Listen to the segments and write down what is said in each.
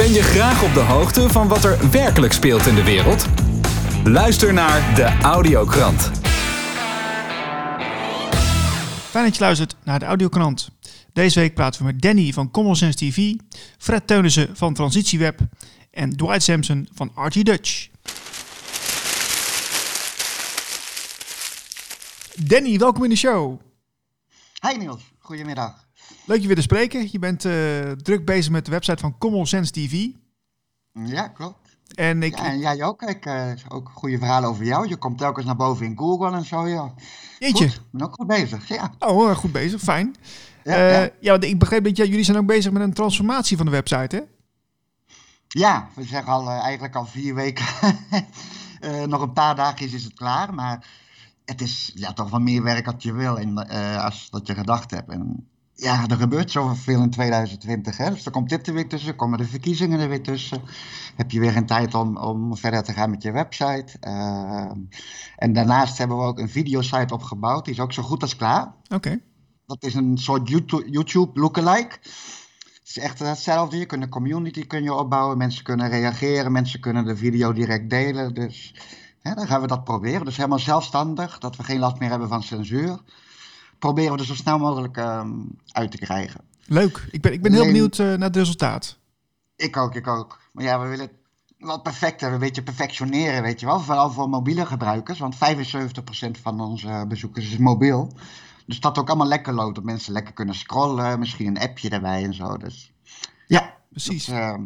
Ben je graag op de hoogte van wat er werkelijk speelt in de wereld? Luister naar de Audiokrant. Fijn dat je luistert naar de Audiokrant. Deze week praten we met Danny van Common Sense TV, Fred Teunissen van Transitieweb en Dwight Sampson van RT Dutch. Danny, welkom in de show. Hi Niels, goedemiddag. Leuk je weer te spreken. Je bent eh, druk bezig met de website van Common Sense TV. Ja, klopt. En ik, Ja, en jij ook. Ik, eh, ook goede verhalen over jou. Je komt telkens naar boven in Google en zo, ja. jeetje. Ik ben ook goed bezig, ja. Oh, goed bezig. Fijn. Ja, Eh, ja. ja, want ik begreep dat jij- jullie zijn ook bezig met een transformatie van de website, hè? ja we zeggen al, eigenlijk al vier weken. Nog een paar dagjes is het klaar, maar het is ja, toch wel meer werk dat je wil en, als dat je gedacht hebt. En ja, er gebeurt zoveel in 2020, hè. Dus er komt dit er weer tussen, komen de verkiezingen er weer tussen. Heb je weer geen tijd om, om verder te gaan met je website. Eh, en daarnaast hebben we ook een videosite opgebouwd, die is ook zo goed als klaar. Oké. Dat is een soort YouTube, YouTube lookalike. Het is echt hetzelfde. Je kunt een community kun je opbouwen. Mensen kunnen reageren. Mensen kunnen de video direct delen. Dus hè, dan gaan we dat proberen. Dus helemaal zelfstandig. Dat we geen last meer hebben van censuur. Proberen we er zo snel mogelijk ehm, uit te krijgen. Leuk. Ik ben, ik ben heel Nee. benieuwd eh, naar het resultaat. Ik ook, ik ook. Maar ja, we willen het wel perfect hebben. Een beetje perfectioneren, weet je wel. Vooral voor mobiele gebruikers. Want 75% van onze bezoekers is mobiel. Dus dat ook allemaal lekker loopt. Dat mensen lekker kunnen scrollen. Misschien een appje erbij en zo. Dus ja, Precies. dat, ehm,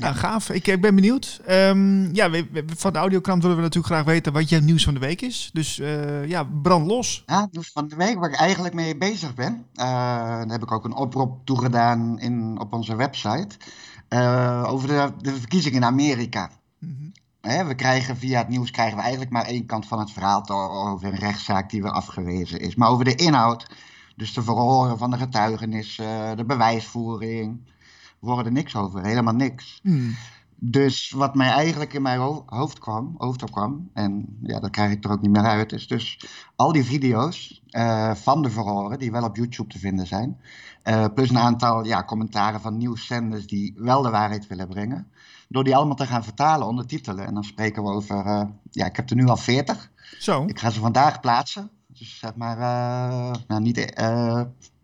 Nou, gaaf. Ik, ik ben benieuwd. Ehm, ja, we, we- van de audiokrant willen we natuurlijk graag weten wat je nieuws van de week is. Dus eh, ja, brand los. Ja, dus van de week waar ik eigenlijk mee bezig ben. eh, daar heb ik ook een oproep toegedaan in, op onze website. eh, over de, de verkiezingen in Amerika. Mhm. Hè, we krijgen via het nieuws krijgen we eigenlijk maar één kant van het verhaal over een rechtszaak die weer afgewezen is. Maar over de inhoud, dus de verhoren van de getuigenissen, de bewijsvoering, er niks over. Helemaal niks. Hmm. Dus wat mij eigenlijk in mijn ho- hoofd kwam, hoofd opkwam, en ja, dat krijg ik er ook niet meer uit, is dus al die video's eh, van de verhoren, die wel op YouTube te vinden zijn, eh, plus een aantal ja, commentaren van nieuwszenders die wel de waarheid willen brengen, door die allemaal te gaan vertalen, ondertitelen. En dan spreken we over, eh, ja, ik heb er nu al 40. Zo. Ik ga ze vandaag plaatsen. Dus zeg maar, nou niet,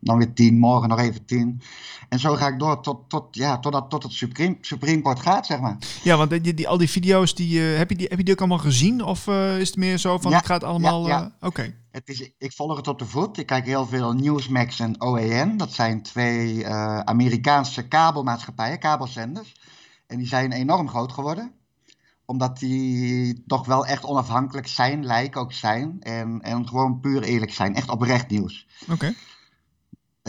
dan weer 10, morgen nog even 10. En zo ga ik door tot, tot, ja, totdat tot het Supreme, Supreme Court gaat, zeg maar. Ja, want die, die, al die video's, die, eh, heb, je die, heb je die ook allemaal gezien? Of eh, is het meer zo van, Ja, het allemaal... ja, ja. eh, Oké. Het is, ik volg het op de voet. Ik kijk heel veel Newsmax en OAN. Dat zijn twee Amerikaanse kabelmaatschappijen, kabelzenders. En die zijn enorm groot geworden. Omdat die toch wel echt onafhankelijk zijn, lijken ook zijn. En, en gewoon puur eerlijk zijn. Echt oprecht nieuws. Oké.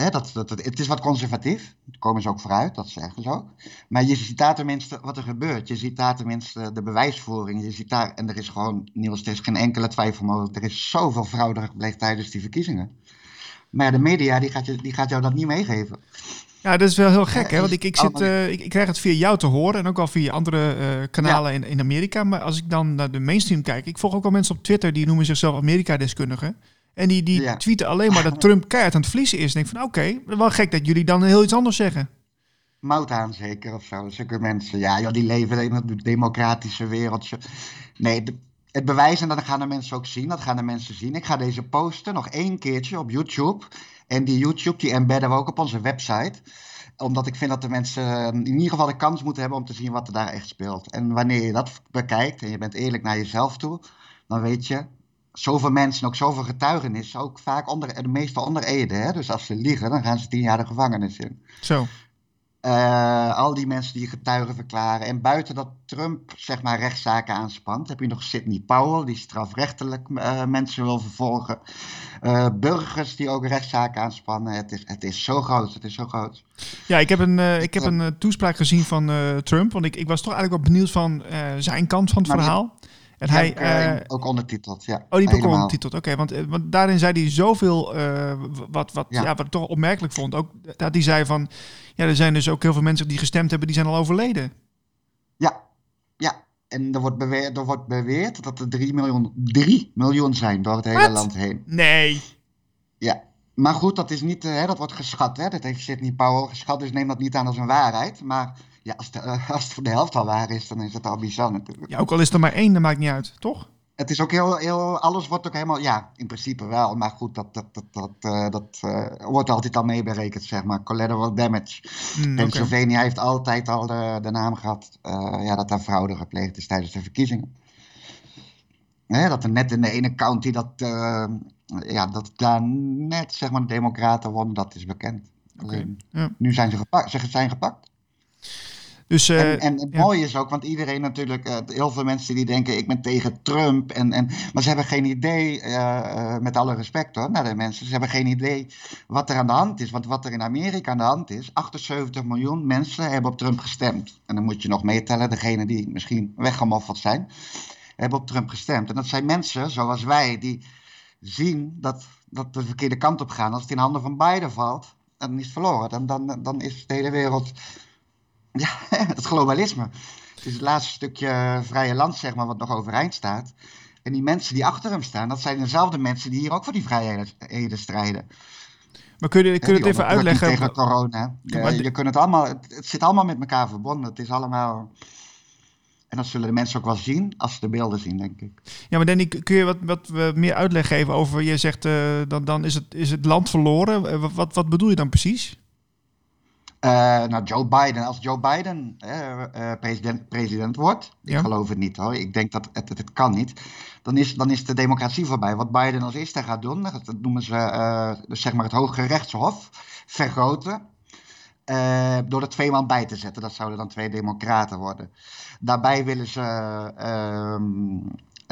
Dat, dat, dat- het is wat conservatief. Daar komen ze ook vooruit, dat zeggen ze ook. Maar je ziet daar tenminste wat er gebeurt. Je ziet daar tenminste de bewijsvoering. Je ziet daar, en er is gewoon, Niels, er is geen enkele twijfel mogelijk. Er is zoveel fraude gepleegd tijdens die verkiezingen. Maar ja, de media die gaat, je, die gaat jou dat niet meegeven. Ja, dat is wel heel gek, hè? Want ik, ik, zit, allemaal- eh, ik, ik krijg het via jou te horen en ook al via andere eh, kanalen in, in Amerika. Maar als ik dan naar de mainstream kijk, ik volg ook al mensen op Twitter die noemen zichzelf Amerika-deskundigen. En die, die Ja. tweeten alleen maar dat Trump keihard aan het verliezen is. En ik denk van, oké, wel gek dat jullie dan heel iets anders zeggen. Mout aan zeker of zo. Zulke mensen, ja, joh, die leven in het democratische wereldje. Nee, de- het bewijs, en dat gaan de mensen ook zien, dat gaan de mensen zien. Ik ga deze posten nog één keertje op YouTube. En die YouTube, die embedden we ook op onze website. Omdat ik vind dat de mensen in ieder geval de kans moeten hebben om te zien wat er daar echt speelt. En wanneer je dat bekijkt en je bent eerlijk naar jezelf toe, dan weet je, zoveel mensen, ook zoveel getuigenissen, ook vaak onder, de meeste onder Ede. Hè? Dus als ze liegen, dan gaan ze tien jaar de gevangenis in. Zo. Eh, al die mensen die getuigen verklaren. En buiten dat Trump zeg maar rechtszaken aanspant, heb je nog Sidney Powell, die strafrechtelijk eh, mensen wil vervolgen. Eh, burgers die ook rechtszaken aanspannen. Het is, het is zo groot, het is zo groot. Ja, ik heb een, ik heb een toespraak gezien van Trump. Want ik, ik was toch eigenlijk wel benieuwd van zijn kant van het die- verhaal. En hij, eh, eh, ook ondertiteld, ja. Oh, die ook ondertiteld. Oké, want, eh, want daarin zei hij zoveel eh, wat, wat, ja. Ja. wat ik toch opmerkelijk vond. Ook dat hij zei van, ja, er zijn dus ook heel veel mensen die gestemd hebben, die zijn al overleden. Ja, ja. En er wordt, beweerd, er wordt beweerd dat er 3 miljoen, 3 miljoen zijn door het hele Wat? land heen. Nee. Ja. Maar goed, dat is niet, hè, dat wordt geschat. Hè? Dat heeft Sidney Powell geschat, dus neem dat niet aan als een waarheid. Maar Ja, als, de, als het voor de helft al waar is, dan is het al bizar natuurlijk. Ja, ook al is er maar één, dat maakt niet uit, toch? Het is ook heel, heel, alles wordt ook helemaal, ja, in principe wel, maar goed, dat, dat, dat, dat, uh, dat uh, wordt altijd al meeberekend, zeg maar. Collateral damage. Mm, Pennsylvania okay. heeft altijd al de, de naam gehad uh, ja, dat daar fraude gepleegd is tijdens de verkiezingen. Hè, dat er net in de ene county dat, ja, dat daar net, zeg maar, de democraten wonnen, dat is bekend. Okay. Ja. Nu zijn ze gepakt. Ze zijn gepakt. Dus, uh, en, en het ja. mooie is ook, want iedereen natuurlijk, uh, heel veel mensen die denken ik ben tegen Trump. En, en, maar ze hebben geen idee, uh, met alle respect hoor, naar de mensen, ze hebben geen idee wat er aan de hand is. Want wat er in Amerika aan de hand is, 78 miljoen mensen hebben op Trump gestemd. En dan moet je nog meetellen, degene die misschien weggemoffeld zijn, hebben op Trump gestemd. En dat zijn mensen zoals wij, die zien dat, dat de verkeerde kant op gaan. Als het in handen van Biden valt, dan is het verloren. Dan, dan, dan is de hele wereld ja, het globalisme. Het is het laatste stukje vrije land, zeg maar, wat nog overeind staat. En die mensen die achter hem staan, dat zijn dezelfde mensen die hier ook voor die vrijheden strijden. Maar kun je, kun je het even uitleggen? Tegen corona. Ja, je, je kunt het, allemaal, het, het, zit allemaal met elkaar verbonden. Het is allemaal. En dat zullen de mensen ook wel zien als ze de beelden zien, denk ik. Ja, maar Danny, kun je wat, wat meer uitleg geven over... Je zegt, uh, dan, dan is, het, is het land verloren. Wat, wat bedoel je dan precies? Uh, nou, Joe Biden, als Joe Biden uh, president, president wordt, ja. ik geloof het niet hoor, ik denk dat het, het, het, kan niet, dan is, dan is de democratie voorbij. Wat Biden als eerste gaat doen, dat noemen ze dus zeg maar het Hoge Rechtshof, vergroten, door er twee man bij te zetten. Dat zouden dan twee democraten worden. Daarbij willen ze ehm,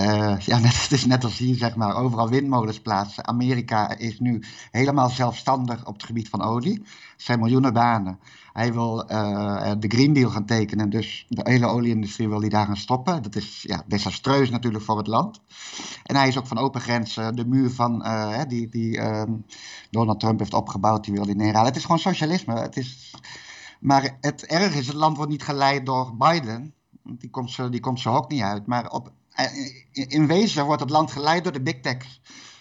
uh, ja, net, het is net als hier, zeg maar, overal windmolens plaatsen. Amerika is nu helemaal zelfstandig op het gebied van olie. Er zijn miljoenen banen. Hij wil uh, de Green Deal gaan tekenen, dus de hele olieindustrie wil hij daar gaan stoppen. Dat is ja, desastreus natuurlijk voor het land. En hij is ook van open grenzen, de muur van, uh, die, die um, Donald Trump heeft opgebouwd, die wil hij neerhalen. Het is gewoon socialisme. Het is... Maar het erg is, het land wordt niet geleid door Biden. Die komt, zo, die komt zo ook niet uit. Maar op in wezen wordt het land geleid door de big techs.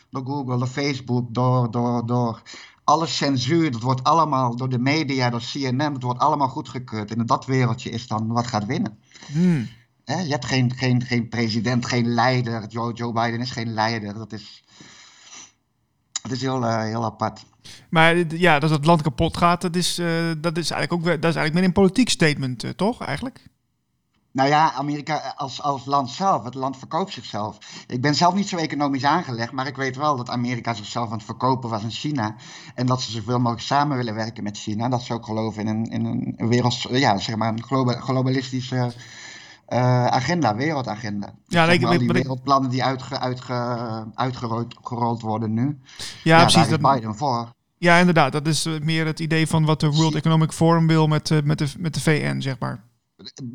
Door Google, door Facebook, door, door, door alle censuur. Dat wordt allemaal door de media, door CNN. Dat wordt allemaal goedgekeurd. En in dat wereldje is dan wat gaat winnen. Hmm. je hebt geen, geen, geen president, geen leider. Joe, Joe Biden is geen leider. Dat is, dat is heel, uh, heel apart. Maar ja, dat het land kapot gaat, dat is, uh, dat is eigenlijk ook dat is eigenlijk meer een politiek statement, uh, toch? Eigenlijk? Nou ja, Amerika als, als land zelf, het land verkoopt zichzelf. Ik ben zelf niet zo economisch aangelegd, maar ik weet wel dat Amerika zichzelf aan het verkopen was in China. En dat ze zoveel mogelijk samen willen werken met China. Dat ze ook geloven in een, in een wereld, ja, zeg maar een globalistische uh, agenda, wereldagenda. Ja, die wereldplannen die uitge, uitge, uitgerold worden nu. Ja, ja precies. Daar is Biden voor. Ja, inderdaad. Dat is meer het idee van wat de World Economic Forum wil met, met, de, met de VN, zeg maar.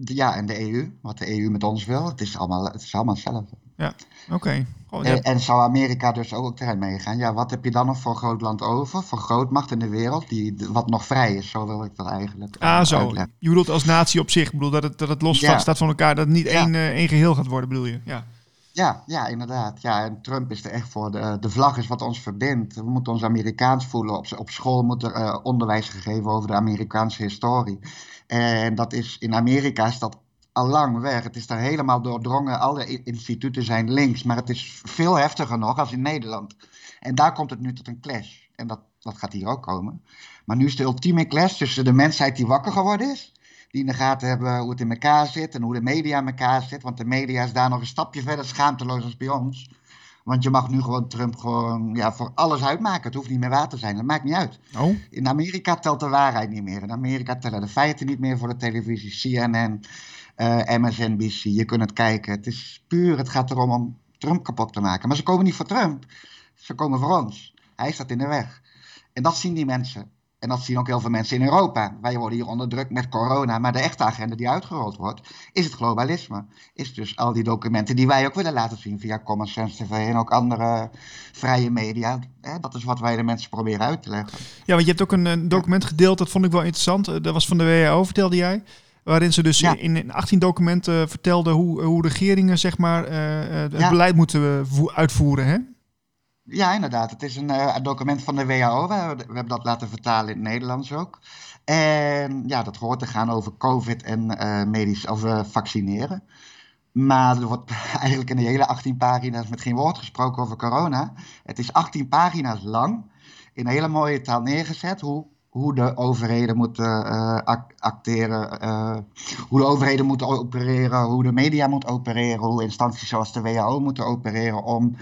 Ja, en de EU, wat de EU met ons wil, het is allemaal, het is allemaal hetzelfde. Ja, oké. Okay. Oh, ja. en, en, zou Amerika dus ook erin meegaan? Ja, wat heb je dan nog voor groot land over, voor grootmacht in de wereld, die, wat nog vrij is, zo wil ik dat eigenlijk Ah, zo. Uitleggen. Je bedoelt als natie op zich, ik bedoel dat het, dat het los ja. staat van elkaar, dat het niet één, uh, één geheel gaat worden, bedoel je? Ja. Ja, ja, inderdaad. Ja, en Trump is er echt voor. De, de vlag is wat ons verbindt. We moeten ons Amerikaans voelen. Op, op school moet er uh, onderwijs gegeven over de Amerikaanse historie. En dat is in Amerika is dat al lang weg. Het is daar helemaal doordrongen. Alle instituten zijn links. Maar het is veel heftiger nog als in Nederland. En daar komt het nu tot een clash. En dat, dat gaat hier ook komen. Maar nu is de ultieme clash tussen de mensheid die wakker geworden is. Die in de gaten hebben hoe het in elkaar zit en hoe de media in elkaar zit. Want de media is daar nog een stapje verder schaamteloos als bij ons. Want je mag nu gewoon Trump gewoon ja, voor alles uitmaken. Het hoeft niet meer waar te zijn. Dat maakt niet uit. Oh. In Amerika telt de waarheid niet meer. In Amerika tellen de feiten niet meer voor de televisie. CNN, uh, MSNBC. Je kunt het kijken. Het is puur, het gaat erom om Trump kapot te maken. Maar ze komen niet voor Trump. Ze komen voor ons. Hij staat in de weg. En dat zien die mensen. En dat zien ook heel veel mensen in Europa. Wij worden hier onderdrukt met corona. Maar de echte agenda die uitgerold wordt, is het globalisme. Is dus al die documenten die wij ook willen laten zien via Common Sense TV en ook andere vrije media. Dat is wat wij de mensen proberen uit te leggen. Ja, want je hebt ook een, document gedeeld, dat vond ik wel interessant. Eh, dat was van de WHO, vertelde jij. Waarin ze dus ja. in 18 documenten vertelden hoe, hoe regeringen zeg maar, uh, het ja. beleid moeten uitvoeren. Hè? Ja, inderdaad. Het is een, uh, document van de WHO. We, hebben dat laten vertalen in het Nederlands ook. En ja, dat hoort te gaan over COVID en uh, medisch of uh, vaccineren. Maar er wordt eigenlijk in de hele 18 pagina's met geen woord gesproken over corona. Het is 18 pagina's lang, in hele mooie taal neergezet, hoe, hoe de overheden moeten acteren, hoe de overheden moeten opereren, hoe de media moet opereren, hoe instanties zoals de WHO moeten opereren om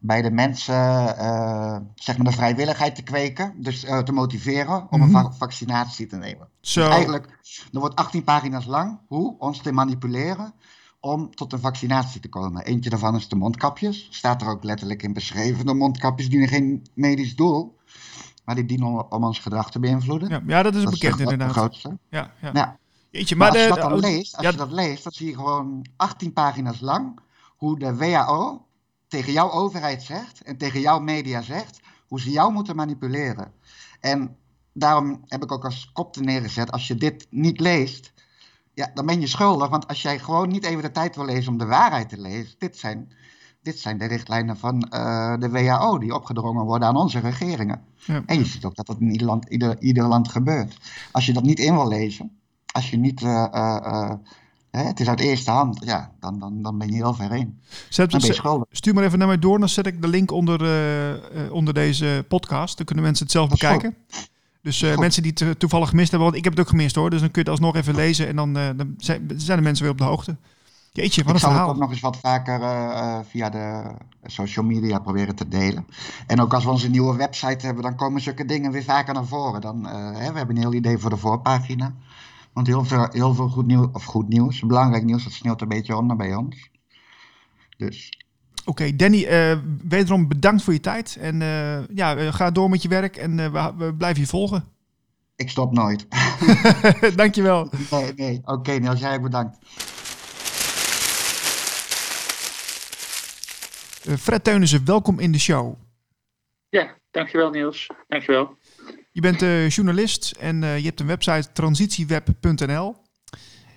bij de mensen uh, zeg maar de vrijwilligheid te kweken, dus uh, te motiveren om mm -hmm. een vaccinatie te nemen. Zo. Dus eigenlijk, er wordt 18 pagina's lang hoe ons te manipuleren om tot een vaccinatie te komen. Eentje daarvan is de mondkapjes. Staat er ook letterlijk in beschreven. De mondkapjes dienen geen medisch doel, maar die dienen om, om ons gedrag te beïnvloeden. Ja, ja dat is dat bekend is de, inderdaad. De grootste. Ja, ja. ja. Jeetje, Maar, maar, als je dat de- leest, als je dat leest, dan zie je gewoon 18 pagina's lang hoe de WHO tegen jouw overheid zegt en tegen jouw media zegt hoe ze jou moeten manipuleren. En daarom heb ik ook als kop te neergezet, als je dit niet leest, ja, dan ben je schuldig. Want als jij gewoon niet even de tijd wil lezen om de waarheid te lezen, dit zijn, dit zijn de richtlijnen van eh, de WHO die opgedrongen worden aan onze regeringen. ja. En je ziet ook dat dat in ieder land, ieder, ieder land gebeurt. Als je dat niet in wil lezen, als je niet, eh, eh, hè, het is uit eerste hand, ja, dan, dan, dan ben je heel ver heen. Zet- Dan ben je zet- schuldig. stuur maar even naar mij door, dan zet ik de link onder, eh, eh, onder deze podcast. Dan kunnen mensen het zelf bekijken. Dus eh, mensen die het toevallig gemist hebben, want ik heb het ook gemist hoor. Dus dan kun je het alsnog even lezen en dan, dan zijn, de mensen weer op de hoogte. Jeetje, wat Ik een zal het verhaal. ook nog eens wat vaker via de social media proberen te delen. En ook als we onze nieuwe website hebben, dan komen zulke dingen weer vaker naar voren. Dan, hè, we hebben een heel idee voor de voorpagina. Want heel veel, heel veel goed, nieuws, of goed nieuws, belangrijk nieuws, dat sneeuwt een beetje onder bij ons. Dus Oké, Danny, eh, wederom bedankt voor je tijd. En eh, ja, eh, ga door met je werk en eh, we, we blijven je volgen. ik stop nooit. Dankjewel. nee, nee. Oké, Niels, jij ook bedankt. Eh, Fred Teunissen, welkom in de show. Ja, dankjewel Niels. Dankjewel. Je bent eh, journalist en eh, je hebt een website transitieweb.nl.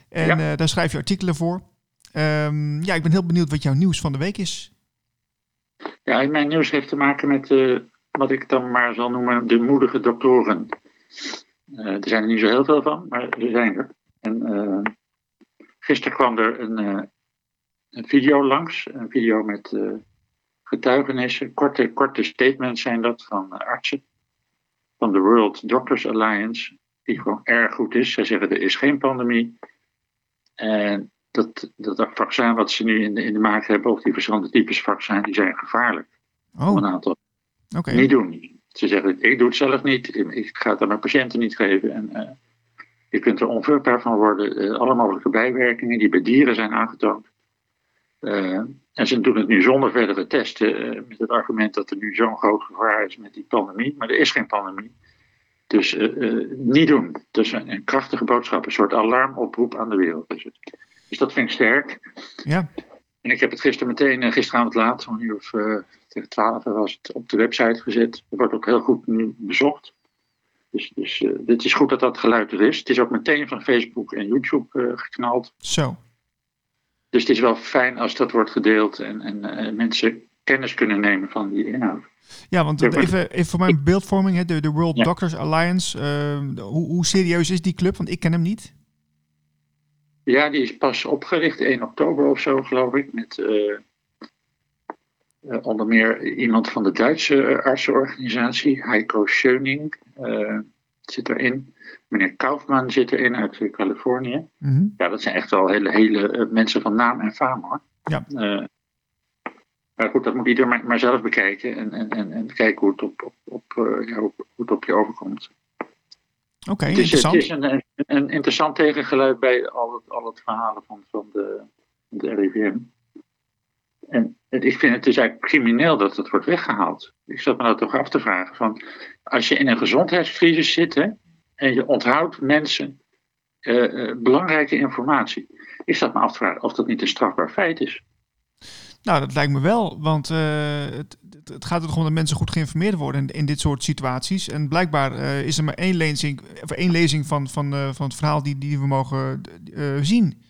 En Ja. eh, daar schrijf je artikelen voor. Ehm, ja, ik ben heel benieuwd wat jouw nieuws van de week is. Ja, mijn nieuws heeft te maken met wat ik dan maar zal noemen de moedige doktoren. Er zijn er niet zo heel veel van, maar er zijn er. En gisteren kwam er een, een video langs, een video met getuigenissen, korte, korte statements zijn dat van artsen van de World Doctors Alliance, die gewoon erg goed is. Zij zeggen er is geen pandemie. En dat, dat vaccin wat ze nu in de, in de maak hebben, of die verschillende types vaccin, die zijn gevaarlijk. Oh, een aantal niet doen. Ze zeggen, ik doe het zelf niet, ik ga het aan mijn patiënten niet geven. En eh, je kunt er onvruchtbaar van worden. Eh, alle mogelijke bijwerkingen die bij dieren zijn aangetoond. Eh, en ze doen het nu zonder verdere testen, eh, met het argument dat er nu zo'n groot gevaar is met die pandemie. Maar er is geen pandemie. Dus eh, eh, niet doen. Dus een, een krachtige boodschap, een soort alarmoproep aan de wereld is het. Dus dat vind ik sterk. Ja, En ik heb het gisteren meteen, gisteravond laat, om een uur of tegen twaalf was het op de website gezet. Het wordt ook heel goed nu bezocht. Dus, dus het is goed dat dat geluid er is. Het is ook meteen van Facebook en YouTube geknald. zo. Dus het is wel fijn als dat wordt gedeeld en, en eh, mensen kennis kunnen nemen van die inhoud. Ja, want even, even voor mijn beeldvorming, hè, de, de World Ja. Doctors Alliance. ehm, hoe, hoe serieus is die club? Want ik ken hem niet. Ja, die is pas opgericht 1 oktober of zo, geloof ik. Met eh, eh, onder meer iemand van de Duitse artsenorganisatie, Heiko Schöning, zit erin. Meneer Kaufman zit erin uit eh, Californië. Mhm. Ja, dat zijn echt wel hele, hele eh, mensen van naam en faam hoor. Ja. Eh, maar goed, dat moet ieder maar, maar zelf bekijken en, en, en, en kijken hoe het op, op, op, ja, hoe het op je overkomt. Oké, is, het interessant. is een, een, een interessant tegengeluid bij al het, al het verhalen van, van de, de RIVM. En het, ik vind het dus eigenlijk crimineel dat het wordt weggehaald. Ik zat me dat toch af te vragen. Van, als je in een gezondheidscrisis zit hè, en je onthoudt mensen eh, eh, belangrijke informatie. Ik zat me af te vragen of dat niet een strafbaar feit is. Nou, dat lijkt me wel. Want eh, het, het, gaat er toch om dat mensen goed geïnformeerd worden in, in dit soort situaties. En blijkbaar is er maar één lezing, of één lezing van, van, van het verhaal die, die we mogen zien.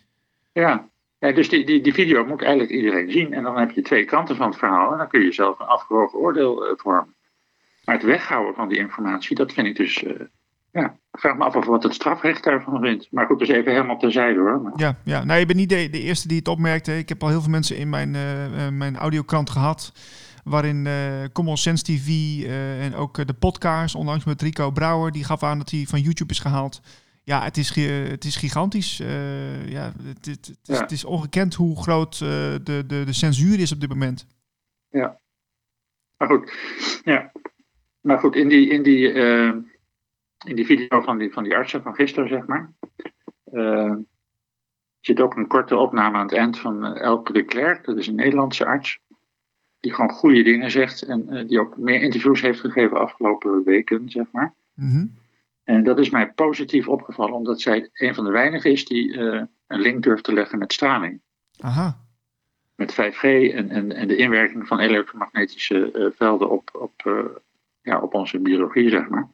Ja, Ja, dus die, die, die video moet eigenlijk iedereen zien. En dan heb je twee kanten van het verhaal. En dan kun je zelf een afgewogen oordeel vormen. Maar het weghouden van die informatie, dat vind ik dus. Ja, ik vraag me af of wat het strafrecht daarvan vindt. Maar goed, dus even helemaal terzijde hoor. Maar... Ja, ja, nou, je bent niet de, de, eerste die het opmerkte. Ik heb al heel veel mensen in mijn, uh, mijn audiokrant gehad. Waarin uh, Common Sense TV en ook de podcast, onlangs met Rico Brouwer, die gaf aan dat hij van YouTube is gehaald. Ja, het is, het is gigantisch. ja, het, het, het, is, het is ongekend hoe groot de, de, de censuur is op dit moment. Ja, maar goed. Ja, maar goed, in die, in die, in die video van die, van die artsen van gisteren, zeg maar, uh, zit ook een korte opname aan het eind van Elke de Klerk. Dat is een Nederlandse arts. Die gewoon goede dingen zegt en uh, die ook meer interviews heeft gegeven afgelopen weken, zeg maar. Mm -hmm. En dat is mij positief opgevallen, omdat zij een van de weinigen is die een link durft te leggen met straling. Aha. Met 5G en, en, en de inwerking van elektromagnetische velden op, op ja, op onze biologie, zeg maar.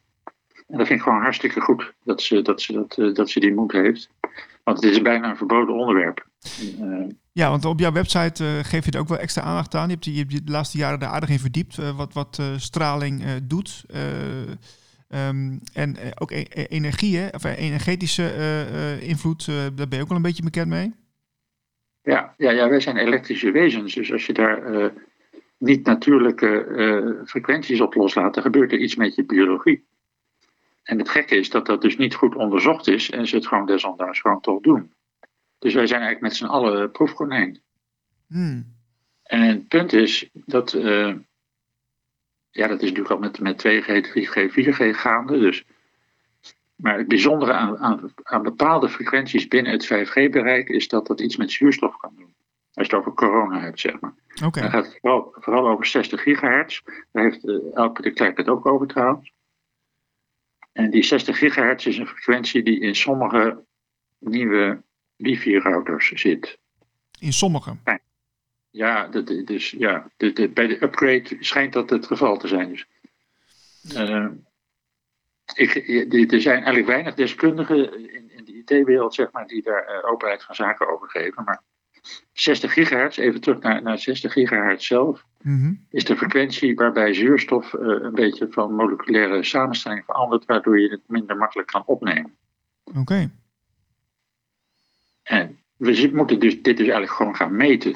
En dat vind ik gewoon hartstikke goed dat ze, dat ze, dat, uh, dat ze die moed heeft. Want het is bijna een verboden onderwerp. Uh, ja, want op jouw website uh, geef je er ook wel extra aandacht aan. Je hebt je, je, hebt de laatste jaren daar aardig in verdiept. wat wat straling doet. Um, en ook e energie, hè? of energetische invloed, daar ben je ook wel een beetje bekend mee. Ja, ja, ja, wij zijn elektrische wezens. Dus als je daar niet natuurlijke frequenties op loslaat, dan gebeurt er iets met je biologie. En het gekke is dat dat dus niet goed onderzocht is en ze het gewoon desondanks gewoon toch doen. Dus wij zijn eigenlijk met z'n allen proefkonijn. Hmm. En het punt is dat, uh, ja, dat is natuurlijk al met, met 2G, 3G, 4G gaande. Dus. Maar het bijzondere aan, aan, aan bepaalde frequenties binnen het 5G-bereik is dat dat iets met zuurstof kan doen. Als je het over corona hebt, zeg maar. Okay. Dan gaat het vooral, vooral, over 60 gigahertz. Daar heeft uh, Elke de Klerk het ook over trouwens. En die 60 gigahertz is een frequentie die in sommige nieuwe wifi-routers zit. In sommige? Ja, de, dus, ja de, de, bij de upgrade schijnt dat het geval te zijn. Dus, uh, ik, er zijn eigenlijk weinig deskundigen in, in de IT-wereld, zeg maar, die daar uh, openheid van zaken over geven. Maar 60 gigahertz, even terug naar, naar 60 gigahertz zelf, mm -hmm. is de frequentie waarbij zuurstof uh, een beetje van moleculaire samenstelling verandert, waardoor je het minder makkelijk kan opnemen. Oké. Okay. En we moeten dus, dit dus eigenlijk gewoon gaan meten.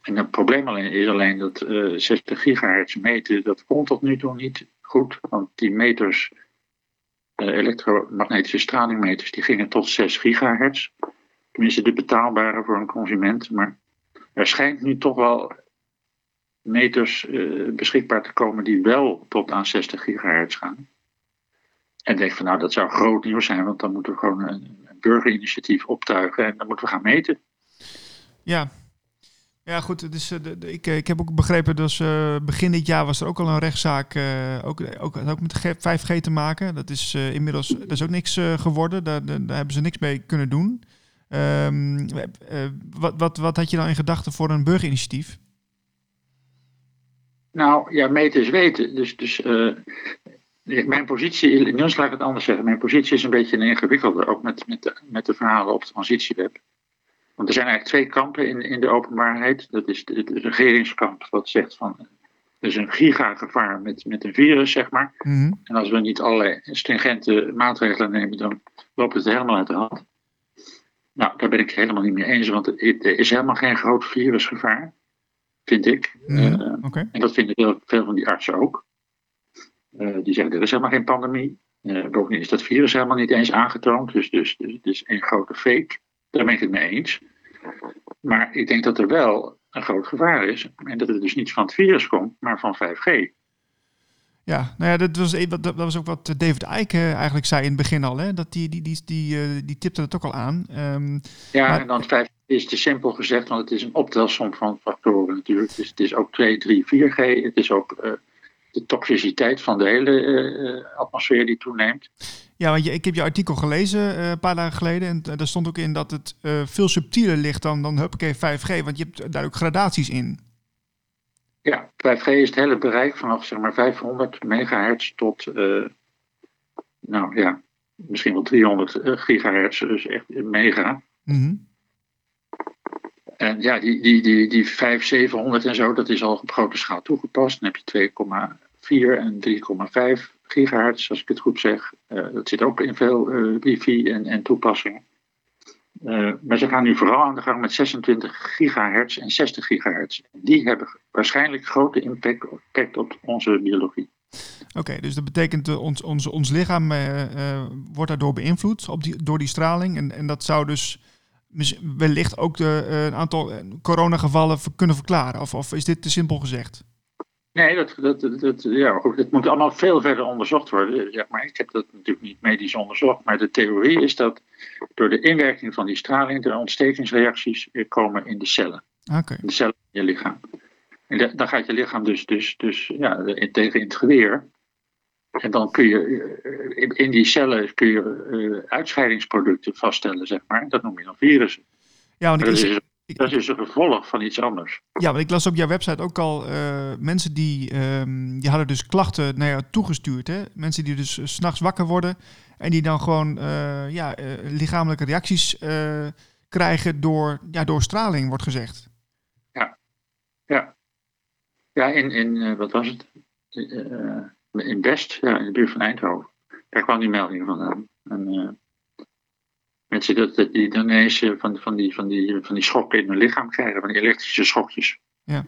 En het probleem alleen is alleen dat uh, 60 gigahertz meten, dat kon tot nu toe niet goed, want die meters, uh, elektromagnetische stralingmeters, die gingen tot 6 gigahertz. Tenminste, de betaalbare voor een consument. Maar er schijnt nu toch wel meters uh, beschikbaar te komen die wel tot aan 60 gigahertz gaan. En denk van nou, dat zou groot nieuws zijn, want dan moeten we gewoon een, een burgerinitiatief optuigen en dan moeten we gaan meten. Ja, ja, goed. Dus, de, de, ik, ik heb ook begrepen, dus uh, begin dit jaar was er ook al een rechtszaak, ook, ook, ook met 5G te maken. Dat is inmiddels dat is ook niks geworden. Daar, daar, hebben ze niks mee kunnen doen. Um, wat, wat, wat had je dan in gedachten voor een burgerinitiatief? Nou, ja, meten is weten. Dus, dus mijn positie, Niels laat ik het anders zeggen. Mijn positie is een beetje een ingewikkelde, ook met, met, de, met de verhalen op de transitieweb. Want er zijn eigenlijk twee kampen in, in de openbaarheid. Dat is het regeringskamp wat zegt van er is een gigagevaar met, met een virus, zeg maar. Mm -hmm. En als we niet allerlei stringente maatregelen nemen, dan loopt het helemaal uit de hand. Nou, daar ben ik het helemaal niet mee eens, want er is helemaal geen groot virusgevaar, vind ik. Uh, okay. En dat vinden heel veel van die artsen ook. Uh, die zeggen, er is helemaal geen pandemie. Uh, bovendien is dat virus helemaal niet eens aangetoond, dus, dus, dus, dus een grote fake. Daar ben ik het mee eens. Maar ik denk dat er wel een groot gevaar is. En dat het dus niet van het virus komt, maar van 5G. Ja, nou ja, dat was, dat, dat was ook wat David Icke eigenlijk zei in het begin al. Hè? Dat die, die, die, die, uh, die tipte het ook al aan. Um, ja, maar... en dan 5 is te simpel gezegd, want het is een optelsom van factoren natuurlijk. Dus het is ook 2, 3, 4G. Het is ook uh, de toxiciteit van de hele uh, atmosfeer die toeneemt. Ja, want je, ik heb je artikel gelezen uh, een paar dagen geleden. En daar stond ook in dat het veel subtieler ligt dan, dan huppakee 5G. Want je hebt daar ook gradaties in. Ja, 5G is het hele bereik vanaf zeg maar 500 megahertz tot, nou ja, misschien wel 300 gigahertz. Dus echt mega. Mm -hmm. En ja, die, die, die, die 5, 700 en zo, dat is al op grote schaal toegepast. Dan heb je 2,4 en 3,5 gigahertz, als ik het goed zeg. Uh, dat zit ook in veel uh, wifi en, en toepassingen. Uh, maar ze gaan nu vooral aan de gang met 26 gigahertz en 60 gigahertz. Die hebben waarschijnlijk grote impact op onze biologie. Oké, dus dat betekent uh, ons, ons, ons lichaam uh, wordt daardoor beïnvloed op die, door die straling. En, en dat zou dus wellicht ook de, een aantal coronagevallen kunnen verklaren. Of, of is dit te simpel gezegd? Nee, dat, dat, dat, ja, het moet allemaal veel verder onderzocht worden. Ja, maar ik heb dat natuurlijk niet medisch onderzocht. Maar de theorie is dat door de inwerking van die straling de ontstekingsreacties komen in de cellen. Okay. In de cellen in je lichaam. En dan gaat je lichaam dus, dus, dus ja, tegen in het geweer. En dan kun je in die cellen kun je uitscheidingsproducten vaststellen, zeg maar. Dat noem je dan virussen. Ja, want ik dat, is, een gevolg van iets anders. Ja, want ik las op jouw website ook al uh, mensen die, um, die hadden dus klachten naar jou toegestuurd. Hè? Mensen die dus s s'nachts wakker worden en die dan gewoon uh, ja, uh, lichamelijke reacties krijgen door, ja, door straling, wordt gezegd. Ja, ja. Ja, in, in wat was het? in Best, ja, in de buurt van Eindhoven. Daar kwam die melding vandaan. En, mensen dat, dat die dan ineens van, van, die, van, die, van die schokken in hun lichaam krijgen, van die elektrische schokjes. Ja.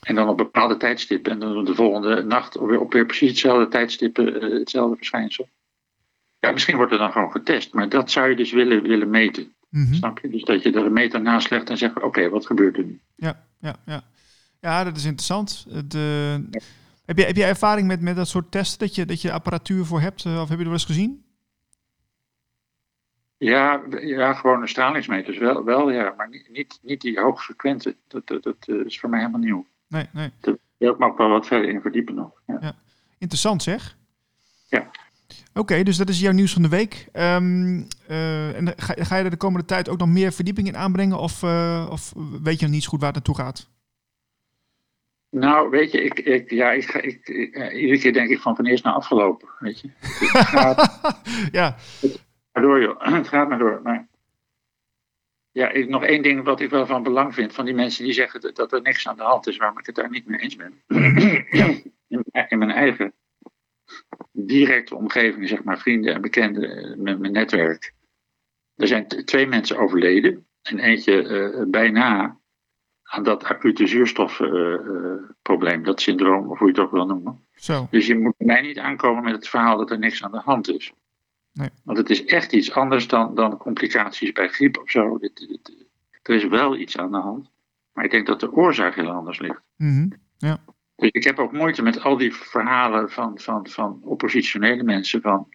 En dan op bepaalde tijdstippen. En dan de volgende nacht weer op weer precies hetzelfde tijdstip, hetzelfde verschijnsel. Ja, misschien wordt er dan gewoon getest. Maar dat zou je dus willen, willen meten. Mm -hmm. Snap je? Dus dat je er een meter naast legt en zegt: oké, wat gebeurt er nu? Ja, ja, ja. Ja, dat is interessant. De, heb, je, heb je ervaring met, met dat soort testen? Dat je, dat je apparatuur voor hebt? Of heb je er wel eens gezien? Ja, ja gewoon stralingsmeters wel, wel ja, maar niet, niet, die hoogfrequente. Dat, dat, dat is voor mij helemaal nieuw. Nee, nee. Daar wil ik me ook wel wat verder in verdiepen nog. Ja. ja. Interessant zeg. Ja. Oké, okay, dus dat is jouw nieuws van de week. Um, uh, en ga, ga, je er de komende tijd ook nog meer verdieping in aanbrengen? Of, uh, of weet je nog niet zo goed waar het naartoe gaat? Nou, weet je, ik, ik, ja, ik, ik, ik uh, iedere keer denk ik van van eerst naar afgelopen, weet je. gaat, ja. Het, maar door, joh. Het gaat maar door. Maar ja, ik, nog één ding wat ik wel van belang vind van die mensen die zeggen dat, dat er niks aan de hand is, waarom ik het daar niet mee eens ben. in, in mijn eigen directe omgeving, zeg maar, vrienden en bekenden, met mijn netwerk. Er zijn twee mensen overleden en eentje uh, bijna aan dat acute zuurstofprobleem, uh, dat syndroom, of hoe je het ook wil noemen. Zo. Dus je moet mij niet aankomen met het verhaal dat er niks aan de hand is. Nee. Want het is echt iets anders dan, dan complicaties bij griep of zo. Dit, dit, er is wel iets aan de hand. Maar ik denk dat de oorzaak heel anders ligt. Mm -hmm. ja. Dus ik heb ook moeite met al die verhalen van, van, van oppositionele mensen. Van,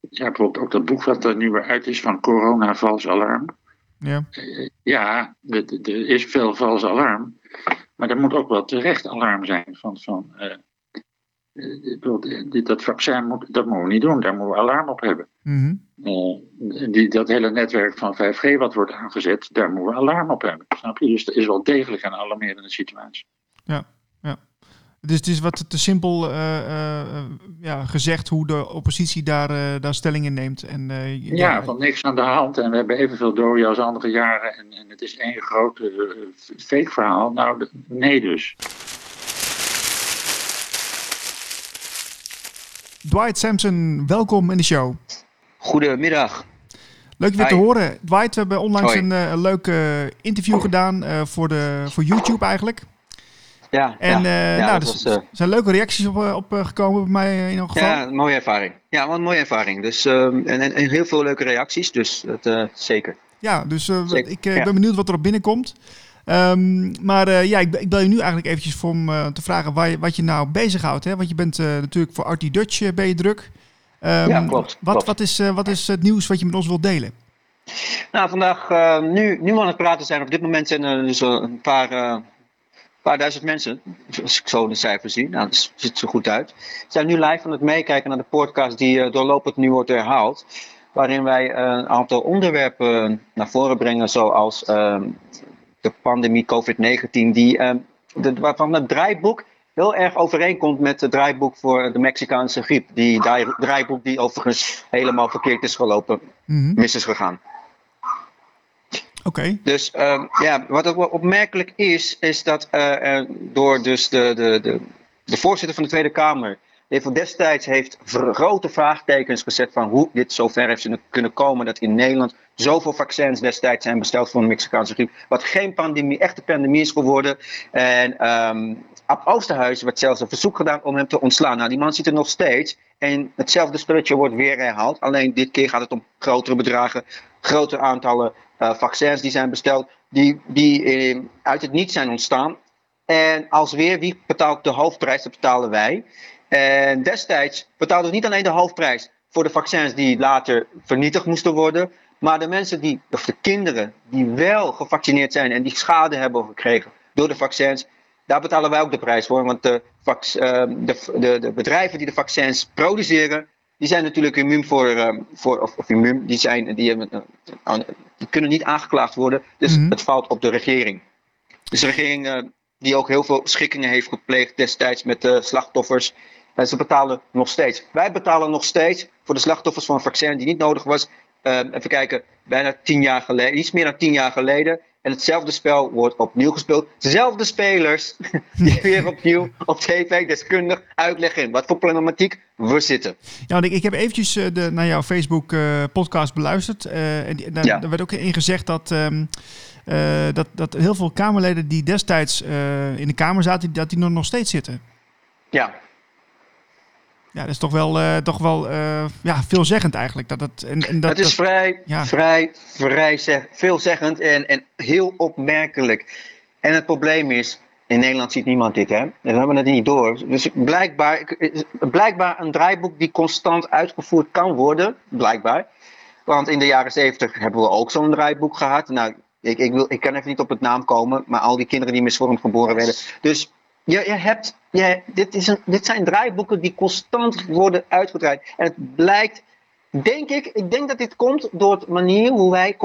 ja, bijvoorbeeld ook dat boek wat er nu weer uit is van corona vals alarm. Ja, uh, ja er is veel vals alarm. Maar er moet ook wel terecht alarm zijn van, van uh, dat vaccin moet, dat moeten we niet doen, daar moeten we alarm op hebben. Mm -hmm. uh, die, dat hele netwerk van 5G wat wordt aangezet, daar moeten we alarm op hebben. Snap je? Dus er is wel degelijk een alarmerende situatie. Ja, ja. Dus het is wat te simpel uh, uh, ja, gezegd hoe de oppositie daar, daar stelling in neemt. En, ja, ja, van niks aan de hand. En we hebben evenveel doden als andere jaren. En, en het is één groot fake verhaal. Nou, nee dus. Dwight Sampson, welkom in de show. Goedemiddag. Leuk weer te horen. Dwight, we hebben onlangs een, een leuk uh, interview gedaan uh, voor, de, voor YouTube eigenlijk. Ja, en ja, uh, ja, nou, er was, zijn leuke reacties op, op gekomen bij mij in ieder geval. Ja, een mooie ervaring. Ja, wat een mooie ervaring. Dus, um, en, en, en, heel veel leuke reacties, dus dat zeker. Ja, dus zeker. ik ja. ben benieuwd wat er op binnenkomt. Um, maar uh, ja, ik, ik bel je nu eigenlijk eventjes voor om uh, te vragen waar je, wat je nou bezighoudt. Hè? Want je bent uh, natuurlijk voor Artie Dutch ben je druk. Um, ja, klopt. Wat, klopt. Wat, is, wat is het nieuws wat je met ons wilt delen? Nou, vandaag, nu, nu we aan het praten zijn, op dit moment zijn er dus een paar, paar duizend mensen, als ik zo de cijfers zie. Nou, dat ziet er goed uit. Zijn nu live aan het meekijken naar de podcast die doorlopend nu wordt herhaald. Waarin wij een aantal onderwerpen naar voren brengen, zoals de pandemie COVID-19, die, de, waarvan het draaiboek heel erg overeenkomt met het draaiboek voor de Mexicaanse griep. Die draaiboek die overigens helemaal verkeerd is gelopen, mm -hmm. mis is gegaan. Oké. Dus ehm, ja, wat ook wel opmerkelijk is, is dat eh, door dus de, de, de, de voorzitter van de Tweede Kamer, die voor destijds heeft grote vraagtekens gezet van hoe dit zover heeft kunnen komen dat in Nederland zoveel vaccins destijds zijn besteld voor de Mexicaanse griep, wat geen pandemie, echte pandemie is geworden. En ehm Ab Oosterhuis werd zelfs een verzoek gedaan om hem te ontslaan. Nou, die man zit er nog steeds. En hetzelfde spelletje wordt weer herhaald. Alleen dit keer gaat het om grotere bedragen, grotere aantallen eh, vaccins die zijn besteld, die, die eh, uit het niet zijn ontstaan. En als weer, wie betaalt de hoofdprijs? Dat betalen wij. En destijds betaalden we niet alleen de hoofdprijs voor de vaccins die later vernietigd moesten worden, maar de mensen die, of de kinderen die wel gevaccineerd zijn en die schade hebben gekregen door de vaccins, daar betalen wij ook de prijs voor. Want de, vac- eh, de, de, de bedrijven die de vaccins produceren, die zijn natuurlijk immuun voor, eh, voor of, of immuun, die, zijn, die, hebben, eh, die kunnen niet aangeklaagd worden. Dus Mhm. het valt op de regering. Dus de regering eh, die ook heel veel schikkingen heeft gepleegd destijds met de slachtoffers. En ze betalen nog steeds. Wij betalen nog steeds voor de slachtoffers van een vaccin die niet nodig was. Eh, even kijken, bijna tien jaar geleden, iets meer dan tien jaar geleden. En hetzelfde spel wordt opnieuw gespeeld. Dezelfde spelers die weer opnieuw op tv deskundig uitleggen in wat voor problematiek we zitten. Ja, want ik, ik heb eventjes eh, de, naar jouw Facebook eh, podcast beluisterd. eh, en die- daar, Ja. daar werd ook in gezegd dat, ehm, eh, dat, dat heel veel Kamerleden die destijds in de Kamer zaten, dat die er nog steeds zitten. Ja, Ja, dat is toch wel, eh, toch wel eh, ja, veelzeggend eigenlijk. Dat het, en, en dat, het is dat- vrij, ja. vrij, vrij zeg, veelzeggend en, en heel opmerkelijk. En het probleem is, in Nederland ziet niemand dit, hè? En we hebben het niet door. Dus blijkbaar, blijkbaar een draaiboek die constant uitgevoerd kan worden, blijkbaar. Want in de jaren zeventig hebben we ook zo'n draaiboek gehad. Nou, ik, ik, wil, ik kan even niet op het naam komen, maar al die kinderen die misvormd geboren werden. Dus je, je hebt, je, dit, is een, dit zijn draaiboeken die constant worden uitgedraaid. En het blijkt, denk ik, ik denk dat dit komt door de manier hoe wij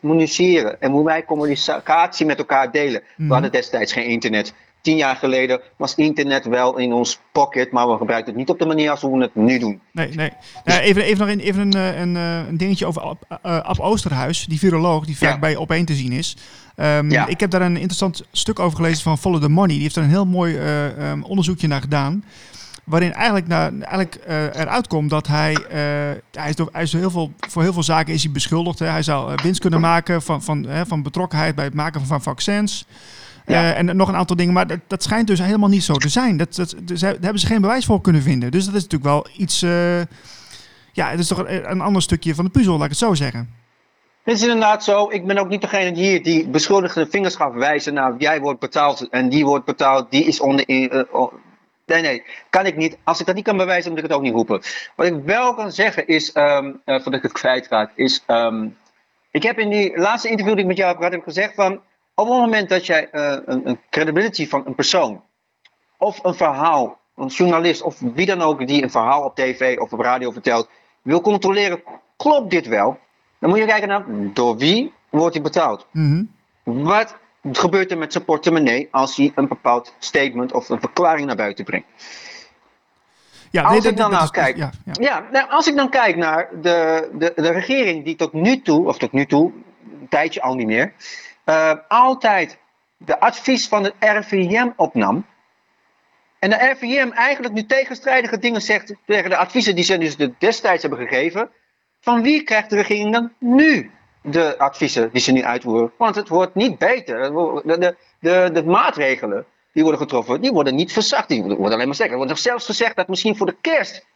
communiceren en hoe wij communicatie met elkaar delen. Mhm. We hadden destijds geen internet. Tien jaar geleden was internet wel in ons pocket, maar we gebruikten het niet op de manier als we het nu doen. Nee, nee. Nou, even, even nog een, even een, eh, een, eh, een dingetje over Ab, eh, Ab Oosterhuis, die viroloog die vaak Ja. bij Opeen te zien is. Ehm, Ja. Ik heb daar een interessant stuk over gelezen van Follow the Money. Die heeft er een heel mooi eh, ehm, onderzoekje naar gedaan. Waarin eigenlijk, naar, eigenlijk eruit komt dat hij, hij, is door, hij is door heel veel, voor heel veel zaken is hij beschuldigd. Hè. Hij zou winst kunnen maken van, van, hè, van betrokkenheid bij het maken van vaccins. Ja. Eh, en nog een aantal dingen, maar dat, dat schijnt dus helemaal niet zo te zijn. Dat, dat, dus daar hebben ze geen bewijs voor kunnen vinden. Dus dat is natuurlijk wel iets. eh, ja, het is toch een, een ander stukje van de puzzel, laat ik het zo zeggen. Het is inderdaad zo. Ik ben ook niet degene hier die beschuldigde vingers gaat wijzen naar jij wordt betaald en die wordt betaald, die is onder. eh, oh. nee, nee, kan ik niet. Als ik dat niet kan bewijzen, moet ik het ook niet roepen. Wat ik wel kan zeggen is, ehm eh, voordat ik het kwijtraak, is. ehm, ik heb in die laatste interview die ik met jou heb gehad, heb ik gezegd van. Op het moment dat jij eh, een, een credibility van een persoon of een verhaal, een journalist of wie dan ook die een verhaal op tv of op radio vertelt, wil controleren, klopt dit wel? Dan moet je kijken naar door wie wordt hij betaald. Mhm. Wat gebeurt er met zijn portemonnee als hij een bepaald statement of een verklaring naar buiten brengt? Ja, Als nee, ik dan nou is- kijk- Ja, ja. Ja, nou, als ik dan kijk naar de, de, de regering die tot nu toe, of tot nu toe, een tijdje al niet meer, eh, altijd de advies van het RIVM opnam. En de RIVM eigenlijk nu tegenstrijdige dingen zegt tegen de adviezen die ze dus de- destijds hebben gegeven. Van wie krijgt de regering dan nu de adviezen die ze nu uitvoeren? Want het wordt niet beter. De, de, de, maatregelen die worden getroffen, die worden niet verzacht. Die worden alleen maar sterker. Er wordt zelfs gezegd dat misschien voor de kerst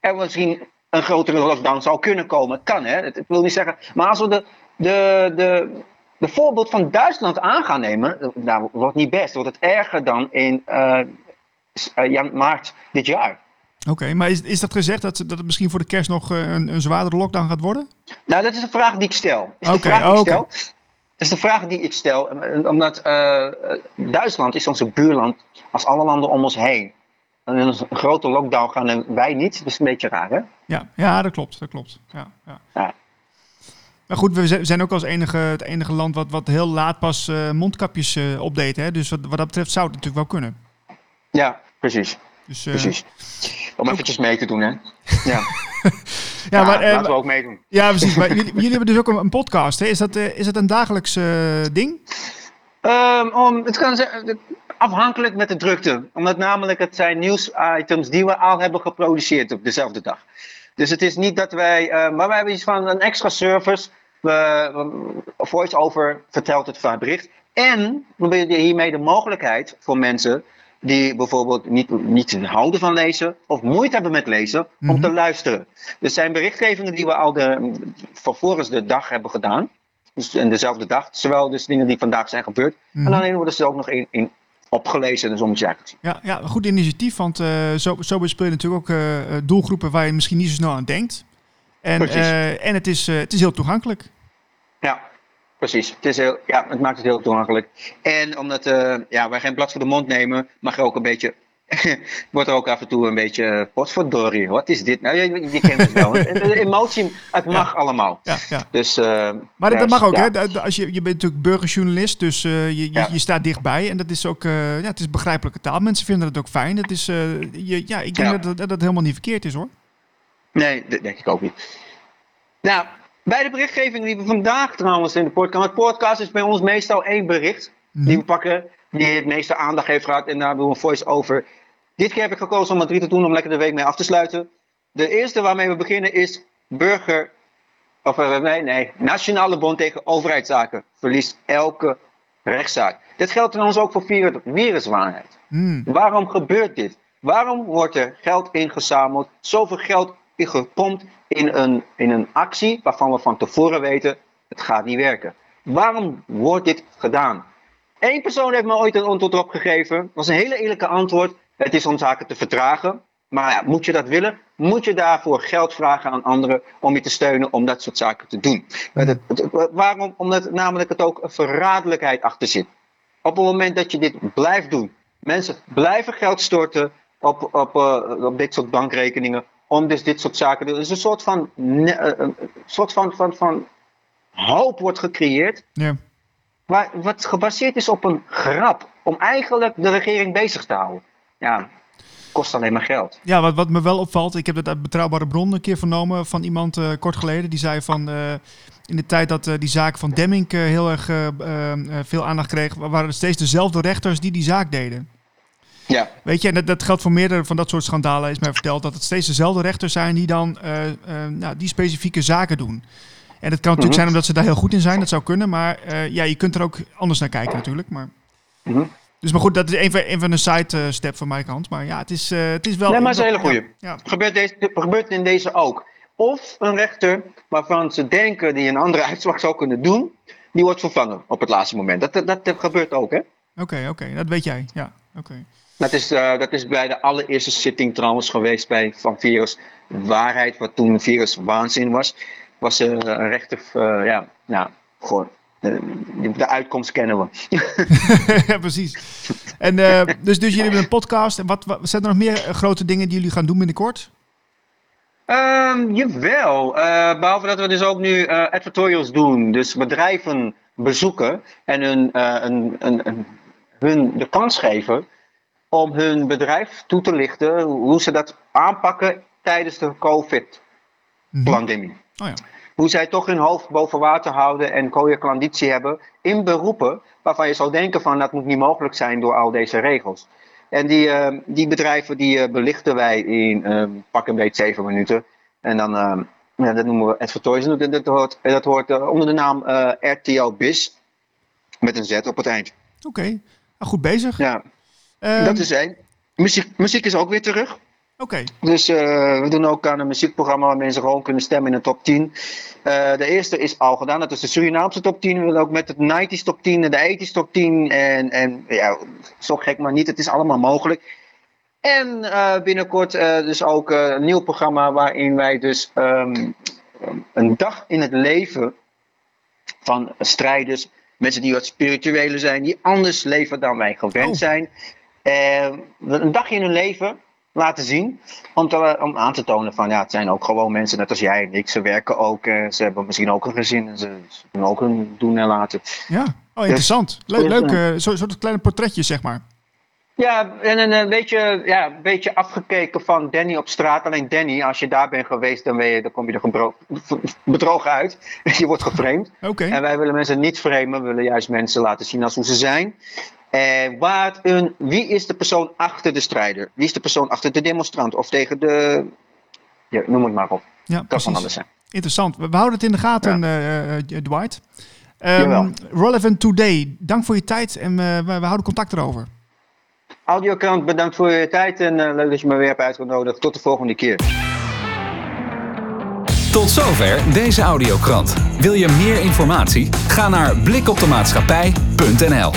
er misschien een grotere lockdown zou kunnen komen. Kan, hè? Ik wil niet zeggen. Maar als we de, de, de, de voorbeeld van Duitsland aan gaan nemen, nou, wordt niet best. Wordt het erger dan in eh, eh, maart dit jaar. Oké, maar is, is dat gezegd dat, dat het misschien voor de kerst nog eh, een, een zwaardere lockdown gaat worden? Nou, dat is een vraag die ik stel. De Oké, vraag die ik oké. stel. Dat is de vraag die ik stel. eh, Omdat eh, eh, Duitsland is onze buurland als alle landen om ons heen. En in een grote lockdown gaan en wij niet. Dat is een beetje raar, hè? Ja, ja dat klopt. Dat klopt. Ja, ja. Ja. Maar goed, we zijn- zijn ook als enige, het enige land wat, wat heel laat pas eh, mondkapjes opdeed. Hè? Dus wat, wat dat betreft zou het natuurlijk wel kunnen. Ja, precies. Dus, eh, precies. Om eventjes mee te doen, hè? Ja, Ja, maar, laten we ook meedoen. ja precies. Maar jullie, jullie hebben dus ook een, een podcast. Hè? Is, dat, is dat een dagelijks ding? Ehm, om, het kan zeggen, afhankelijk met de drukte. Omdat namelijk het zijn nieuwsitems die we al hebben geproduceerd op dezelfde dag. Dus het is niet dat wij, eh, maar wij hebben iets van een extra service. Voice-over vertelt het bericht. En we bieden hiermee de mogelijkheid voor mensen die bijvoorbeeld niet, niet houden van lezen of moeite hebben met lezen, om Mhm. te luisteren. Dus zijn berichtgevingen die we al de, van voor de dag hebben gedaan. Dus in dezelfde dag. Zowel dus dingen die vandaag zijn gebeurd. Mhm. En alleen worden ze ook nog in, in opgelezen. Dus eigenlijk zien. Ja, ja, goed initiatief, want eh, zo, zo bespeel je natuurlijk ook eh, eh, doelgroepen waar je misschien niet zo snel aan denkt. En, eh, en het, is, eh, het is heel toegankelijk. Ja, precies. Het, is heel, ja, het maakt het heel toegankelijk. En omdat eh, ja, wij geen blad voor de mond nemen, mag er ook een beetje. wordt er ook af en toe een beetje. Potverdorie, wat is dit? Nou, je, je kent het wel. De, emotie, het mag allemaal. Ja, ja. Dus, Maar dat, mag ook, hè? Als je, je bent natuurlijk burgerjournalist, dus je, je, je staat dichtbij. En dat is ook ja, het is begrijpelijke taal. Mensen vinden het ook fijn. Dat is, je, ja, ik denk dat, dat dat helemaal niet verkeerd is, hoor. Nee, dat denk ik ook niet. Nou, bij de berichtgeving die we vandaag trouwens in de podcast. Want podcast is bij ons meestal één bericht. Mhm. Die we pakken, die het meeste aandacht heeft gehad. En daar doen we een voice-over. Dit keer heb ik gekozen om er drie te doen om lekker de week mee af te sluiten. De eerste waarmee we beginnen is burger. Of eh, nee, nee. Nationale Bond tegen Overheidszaken verliest elke rechtszaak. Dit geldt trouwens ook voor vir- viruswaarheid. Hmm. Waarom gebeurt dit? Waarom wordt er geld ingezameld, zoveel geld gepompt in een, in een actie waarvan we van tevoren weten het gaat niet werken? Waarom wordt dit gedaan? Eén persoon heeft me ooit een antwoord op gegeven. Dat was een hele eerlijke antwoord. Het is om zaken te vertragen. Maar ja, moet je dat willen? Moet je daarvoor geld vragen aan anderen om je te steunen om dat soort zaken te doen? Het- het- het- waarom? Omdat namelijk het ook een verraderlijkheid achter zit. Op het moment dat je dit blijft doen, mensen blijven geld storten op, op, eh, op dit soort bankrekeningen, om dus dit soort zaken te doen. Is een soort van, eh, een soort van, van, van hoop wordt gecreëerd, Ja. waar, wat gebaseerd is op een grap, om eigenlijk de regering bezig te houden. Ja, kost alleen maar geld. Ja, wat, wat me wel opvalt, ik heb dat uit betrouwbare bron een keer vernomen van iemand eh, kort geleden. Die zei van eh, in de tijd dat eh, die zaak van Demming eh, heel erg eh, eh, eh, veel aandacht kreeg, wa- waren het steeds dezelfde rechters die die zaak deden. Ja, Weet je, en dat, dat geldt voor meerdere van dat soort schandalen, is mij verteld, dat het steeds dezelfde rechters zijn die dan eh, eh, nou, die specifieke zaken doen. En dat kan natuurlijk Mhm. zijn omdat ze daar heel goed in zijn, dat zou kunnen, maar eh, ja, je kunt er ook anders naar kijken natuurlijk. Maar... Mhm. Dus maar goed, dat is even, even een side eh, step van mijn kant. Maar ja, het is, het is wel... Nee, maar het is een hele goeie. Ja, gebeurt, deze, gebeurt in deze ook. Of een rechter waarvan ze denken die een andere uitslag zou kunnen doen, die wordt vervangen op het laatste moment. Dat, dat, dat gebeurt ook, hè? Oké, oké, dat weet jij. Ja, oké. Dat is, eh, dat is bij de allereerste zitting trouwens geweest bij Van Virus Waarheid, wat toen Virus Waanzin was. Was er een rechter, eh, ja, nou, gewoon, eh, de uitkomst kennen we. ja, precies. En eh, dus, dus jullie hebben een podcast. En wat, wat zijn er nog meer eh, grote dingen die jullie gaan doen binnenkort? Ehm, jawel, Eh, behalve dat we dus ook nu eh advertorials doen, dus bedrijven bezoeken en hun, eh, een, een, een, hun de kans geven om hun bedrijf toe te lichten hoe ze dat aanpakken tijdens de COVID-pandemie. Oh ja. Hoe zij toch hun hoofd boven water houden en klanditie hebben in beroepen waarvan je zou denken van dat moet niet mogelijk zijn door al deze regels. En die, eh, die bedrijven die eh, belichten wij in eh, pak een beetje zeven minuten. En dan, ja, dat noemen we advertorials. Dat, dat hoort, dat hoort onder de naam RTL Biz. Met een Z op het eind. Oké, Nou, goed bezig. Ja, Ehm, dat is één. Muziek, muziek is ook weer terug. Oké, Dus eh, we doen ook aan een muziekprogramma waar mensen gewoon kunnen stemmen in de top 10. Eh, de eerste is al gedaan, dat is de Surinaamse top 10. We willen ook met het 90s top 10 en de 80s top 10. En, en ja, zo gek maar niet, het is allemaal mogelijk. En eh, binnenkort dus ook een nieuw programma waarin wij dus ehm, een dag in het leven van strijders, mensen die wat spirituele zijn, die anders leven dan wij gewend Oh. zijn. Eh, een dagje in hun leven laten zien. Om, te, om aan te tonen van ja, het zijn ook gewoon mensen net als jij en ik. Ze werken ook, eh, ze hebben misschien ook een gezin. En ze, ze doen ook een doen en laten. ja. Oh, interessant. Leuk, leuk. eh, Zo'n soort kleine portretjes, zeg maar. Ja, en een, een, beetje, ja, een beetje afgekeken van Danny op straat. Alleen Danny, als je daar bent geweest, dan, ben je, dan kom je er bedrogen uit. je wordt geframed. Oké. En wij willen mensen niet framen, we willen juist mensen laten zien als hoe ze zijn. En waar een, wie is de persoon achter de strijder? Wie is de persoon achter de demonstrant? Of tegen de. Ja, noem het maar op. Ja, Kan van alles zijn. Interessant. We, houden het in de gaten, eh, eh, Dwight. Ehm, Jawel. Relevant Today, dank voor je tijd en eh, we, we houden contact erover. Audiokrant, bedankt voor je tijd en eh, leuk dat je me weer hebt uitgenodigd. Tot de volgende keer. Tot zover deze audiokrant. Wil je meer informatie? Ga naar blikopdemaatschappij.nl